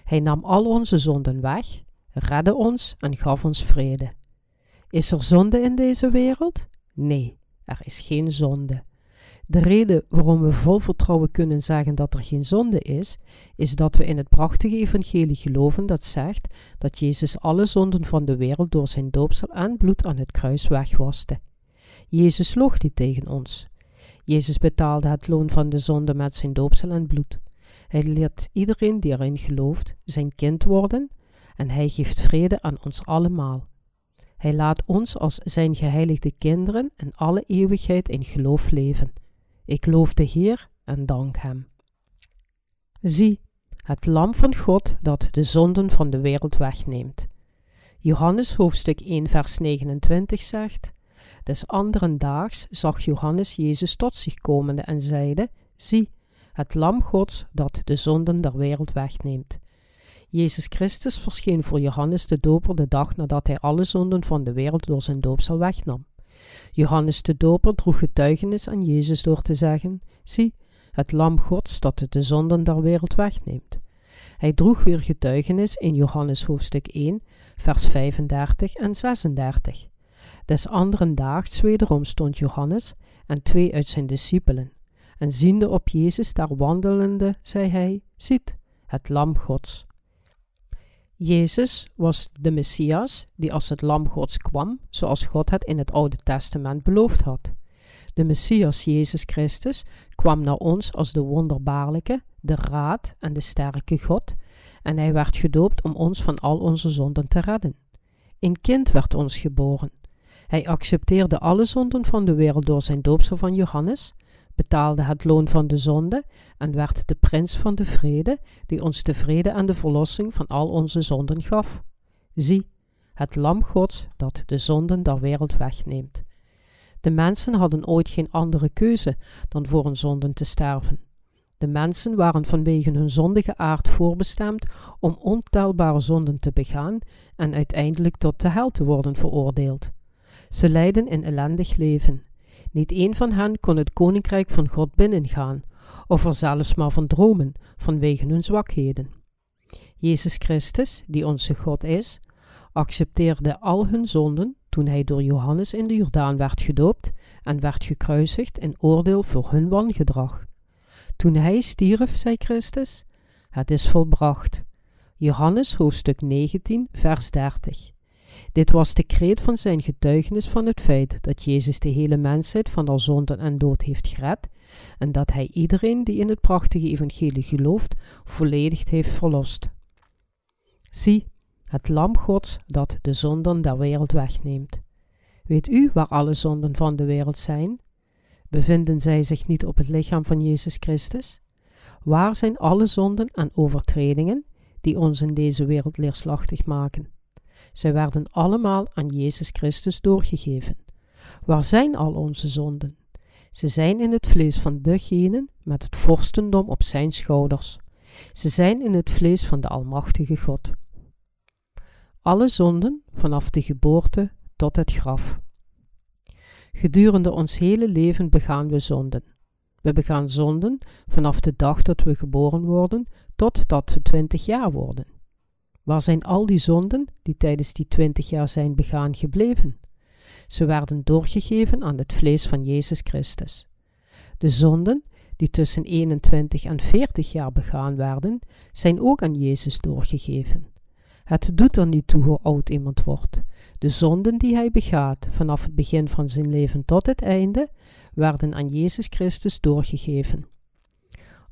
Hij nam al onze zonden weg, redde ons en gaf ons vrede. Is er zonde in deze wereld? Nee, er is geen zonde. De reden waarom we vol vertrouwen kunnen zeggen dat er geen zonde is, is dat we in het prachtige evangelie geloven dat zegt dat Jezus alle zonden van de wereld door zijn doopsel en bloed aan het kruis wegwaste. Jezus loog niet tegen ons. Jezus betaalde het loon van de zonde met zijn doopsel en bloed. Hij leert iedereen die erin gelooft zijn kind worden en hij geeft vrede aan ons allemaal. Hij laat ons als zijn geheiligde kinderen in alle eeuwigheid in geloof leven. Ik loof de Heer en dank Hem. Zie, het lam van God dat de zonden van de wereld wegneemt. Johannes hoofdstuk 1 vers 29 zegt, Des anderen daags zag Johannes Jezus tot zich komende en zeide, Zie, het lam Gods dat de zonden der wereld wegneemt. Jezus Christus verscheen voor Johannes de Doper de dag nadat hij alle zonden van de wereld door zijn doopsel wegnam. Johannes de Doper droeg getuigenis aan Jezus door te zeggen: Zie, het Lam Gods dat de zonden der wereld wegneemt. Hij droeg weer getuigenis in Johannes hoofdstuk 1, vers 35 en 36. Des anderen daags wederom stond Johannes en twee uit zijn discipelen. En ziende op Jezus daar wandelende, zei hij: Ziet, het Lam Gods. Jezus was de Messias die als het lam Gods kwam, zoals God het in het Oude Testament beloofd had. De Messias Jezus Christus kwam naar ons als de wonderbaarlijke, de raad en de sterke God, en hij werd gedoopt om ons van al onze zonden te redden. Een kind werd ons geboren. Hij accepteerde alle zonden van de wereld door zijn doopsel van Johannes, betaalde het loon van de zonde en werd de prins van de vrede, die ons de vrede en de verlossing van al onze zonden gaf. Zie, het lam Gods dat de zonden der wereld wegneemt. De mensen hadden ooit geen andere keuze dan voor hun zonden te sterven. De mensen waren vanwege hun zondige aard voorbestemd om ontelbare zonden te begaan en uiteindelijk tot de hel te worden veroordeeld. Ze leidden een ellendig leven, niet één van hen kon het koninkrijk van God binnengaan, of er zelfs maar van dromen vanwege hun zwakheden. Jezus Christus, die onze God is, accepteerde al hun zonden toen hij door Johannes in de Jordaan werd gedoopt en werd gekruisigd in oordeel voor hun wangedrag. Toen hij stierf, zei Christus, het is volbracht. Johannes hoofdstuk 19, vers 30. Dit was de kreet van zijn getuigenis van het feit dat Jezus de hele mensheid van haar zonden en dood heeft gered en dat hij iedereen die in het prachtige evangelie gelooft, volledig heeft verlost. Zie, het lam Gods dat de zonden der wereld wegneemt. Weet u waar alle zonden van de wereld zijn? Bevinden zij zich niet op het lichaam van Jezus Christus? Waar zijn alle zonden en overtredingen die ons in deze wereld leerslachtig maken? Zij werden allemaal aan Jezus Christus doorgegeven. Waar zijn al onze zonden? Ze zijn in het vlees van degene met het vorstendom op zijn schouders. Ze zijn in het vlees van de Almachtige God. Alle zonden vanaf de geboorte tot het graf. Gedurende ons hele leven begaan we zonden. We begaan zonden vanaf de dag dat we geboren worden totdat we twintig jaar worden. Waar zijn al die zonden die tijdens die twintig jaar zijn begaan gebleven? Ze werden doorgegeven aan het vlees van Jezus Christus. De zonden die tussen 21 en 40 jaar begaan werden, zijn ook aan Jezus doorgegeven. Het doet er niet toe hoe oud iemand wordt. De zonden die hij begaat vanaf het begin van zijn leven tot het einde, werden aan Jezus Christus doorgegeven.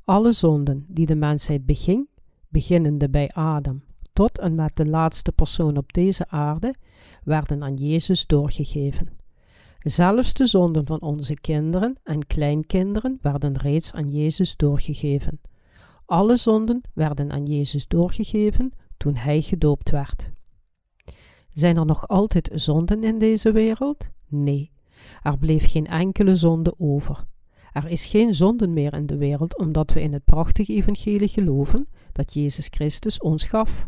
Alle zonden die de mensheid beging, beginnende bij Adam tot en met de laatste persoon op deze aarde, werden aan Jezus doorgegeven. Zelfs de zonden van onze kinderen en kleinkinderen werden reeds aan Jezus doorgegeven. Alle zonden werden aan Jezus doorgegeven toen Hij gedoopt werd. Zijn er nog altijd zonden in deze wereld? Nee, er bleef geen enkele zonde over. Er is geen zonde meer in de wereld omdat we in het prachtige evangelie geloven dat Jezus Christus ons gaf.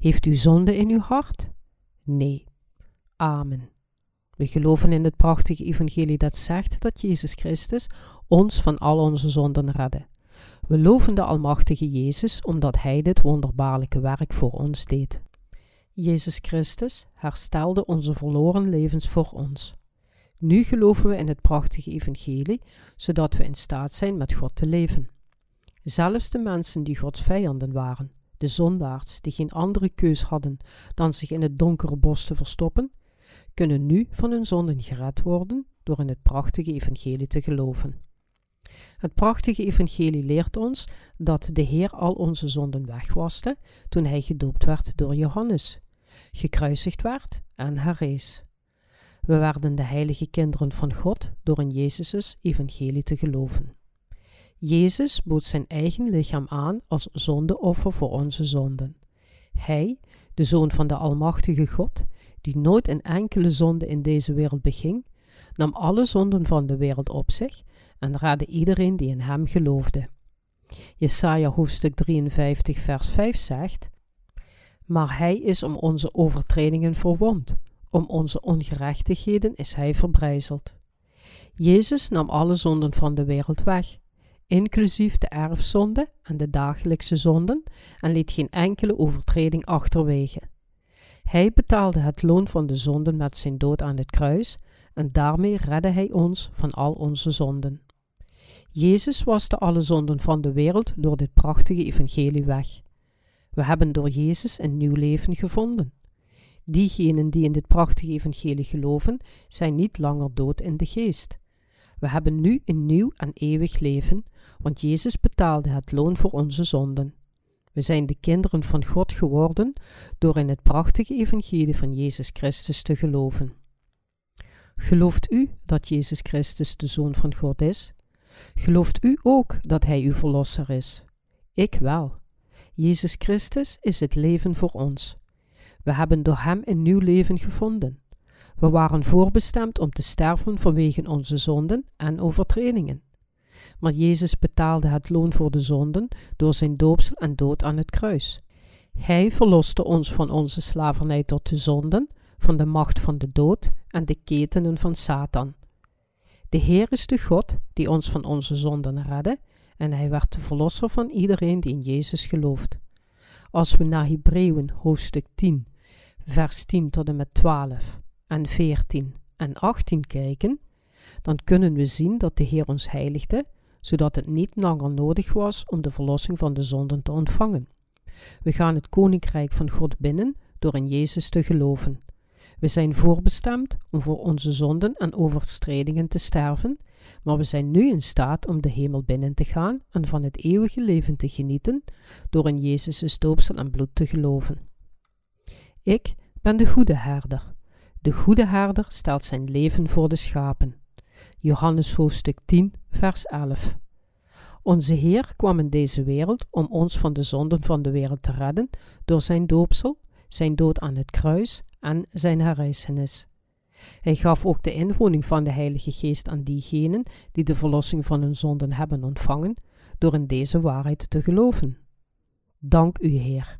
Heeft u zonde in uw hart? Nee. Amen. We geloven in het prachtige evangelie dat zegt dat Jezus Christus ons van al onze zonden redde. We loven de Almachtige Jezus omdat Hij dit wonderbaarlijke werk voor ons deed. Jezus Christus herstelde onze verloren levens voor ons. Nu geloven we in het prachtige evangelie, zodat we in staat zijn met God te leven. Zelfs de mensen die Gods vijanden waren, de zondaars die geen andere keus hadden dan zich in het donkere bos te verstoppen, kunnen nu van hun zonden gered worden door in het prachtige evangelie te geloven. Het prachtige evangelie leert ons dat de Heer al onze zonden wegwaste toen hij gedoopt werd door Johannes, gekruisigd werd en herrees. We werden de heilige kinderen van God door in Jezus' evangelie te geloven. Jezus bood zijn eigen lichaam aan als zondeoffer voor onze zonden. Hij, de Zoon van de Almachtige God, die nooit een enkele zonde in deze wereld beging, nam alle zonden van de wereld op zich en raadde iedereen die in hem geloofde. Jesaja hoofdstuk 53 vers 5 zegt, Maar hij is om onze overtredingen verwond, om onze ongerechtigheden is hij verbrijzeld. Jezus nam alle zonden van de wereld weg, inclusief de erfzonde en de dagelijkse zonden, en liet geen enkele overtreding achterwege. Hij betaalde het loon van de zonden met zijn dood aan het kruis, en daarmee redde hij ons van al onze zonden. Jezus waste alle zonden van de wereld door dit prachtige evangelie weg. We hebben door Jezus een nieuw leven gevonden. Diegenen die in dit prachtige evangelie geloven, zijn niet langer dood in de geest. We hebben nu een nieuw en eeuwig leven, want Jezus betaalde het loon voor onze zonden. We zijn de kinderen van God geworden door in het prachtige evangelie van Jezus Christus te geloven. Gelooft u dat Jezus Christus de Zoon van God is? Gelooft u ook dat Hij uw Verlosser is? Ik wel. Jezus Christus is het leven voor ons. We hebben door Hem een nieuw leven gevonden. We waren voorbestemd om te sterven vanwege onze zonden en overtredingen. Maar Jezus betaalde het loon voor de zonden door zijn doopsel en dood aan het kruis. Hij verloste ons van onze slavernij tot de zonden, van de macht van de dood en de ketenen van Satan. De Heer is de God die ons van onze zonden redde en hij werd de verlosser van iedereen die in Jezus gelooft. Als we naar Hebreeën hoofdstuk 10, vers 10 tot en met 12 en 14 en 18 kijken, dan kunnen we zien dat de Heer ons heiligde, zodat het niet langer nodig was om de verlossing van de zonden te ontvangen. We gaan het koninkrijk van God binnen door in Jezus te geloven. We zijn voorbestemd om voor onze zonden en overtredingen te sterven, maar we zijn nu in staat om de hemel binnen te gaan en van het eeuwige leven te genieten door in Jezus' doopsel en bloed te geloven. Ik ben de goede herder. De goede herder stelt zijn leven voor de schapen. Johannes hoofdstuk 10, vers 11. Onze Heer kwam in deze wereld om ons van de zonden van de wereld te redden door zijn doopsel, zijn dood aan het kruis en zijn herrijzenis. Hij gaf ook de inwoning van de Heilige Geest aan diegenen die de verlossing van hun zonden hebben ontvangen, door in deze waarheid te geloven. Dank u, Heer.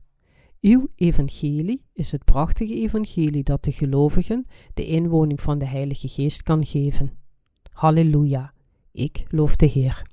Uw evangelie is het prachtige evangelie dat de gelovigen de inwoning van de Heilige Geest kan geven. Halleluja, ik loof de Heer.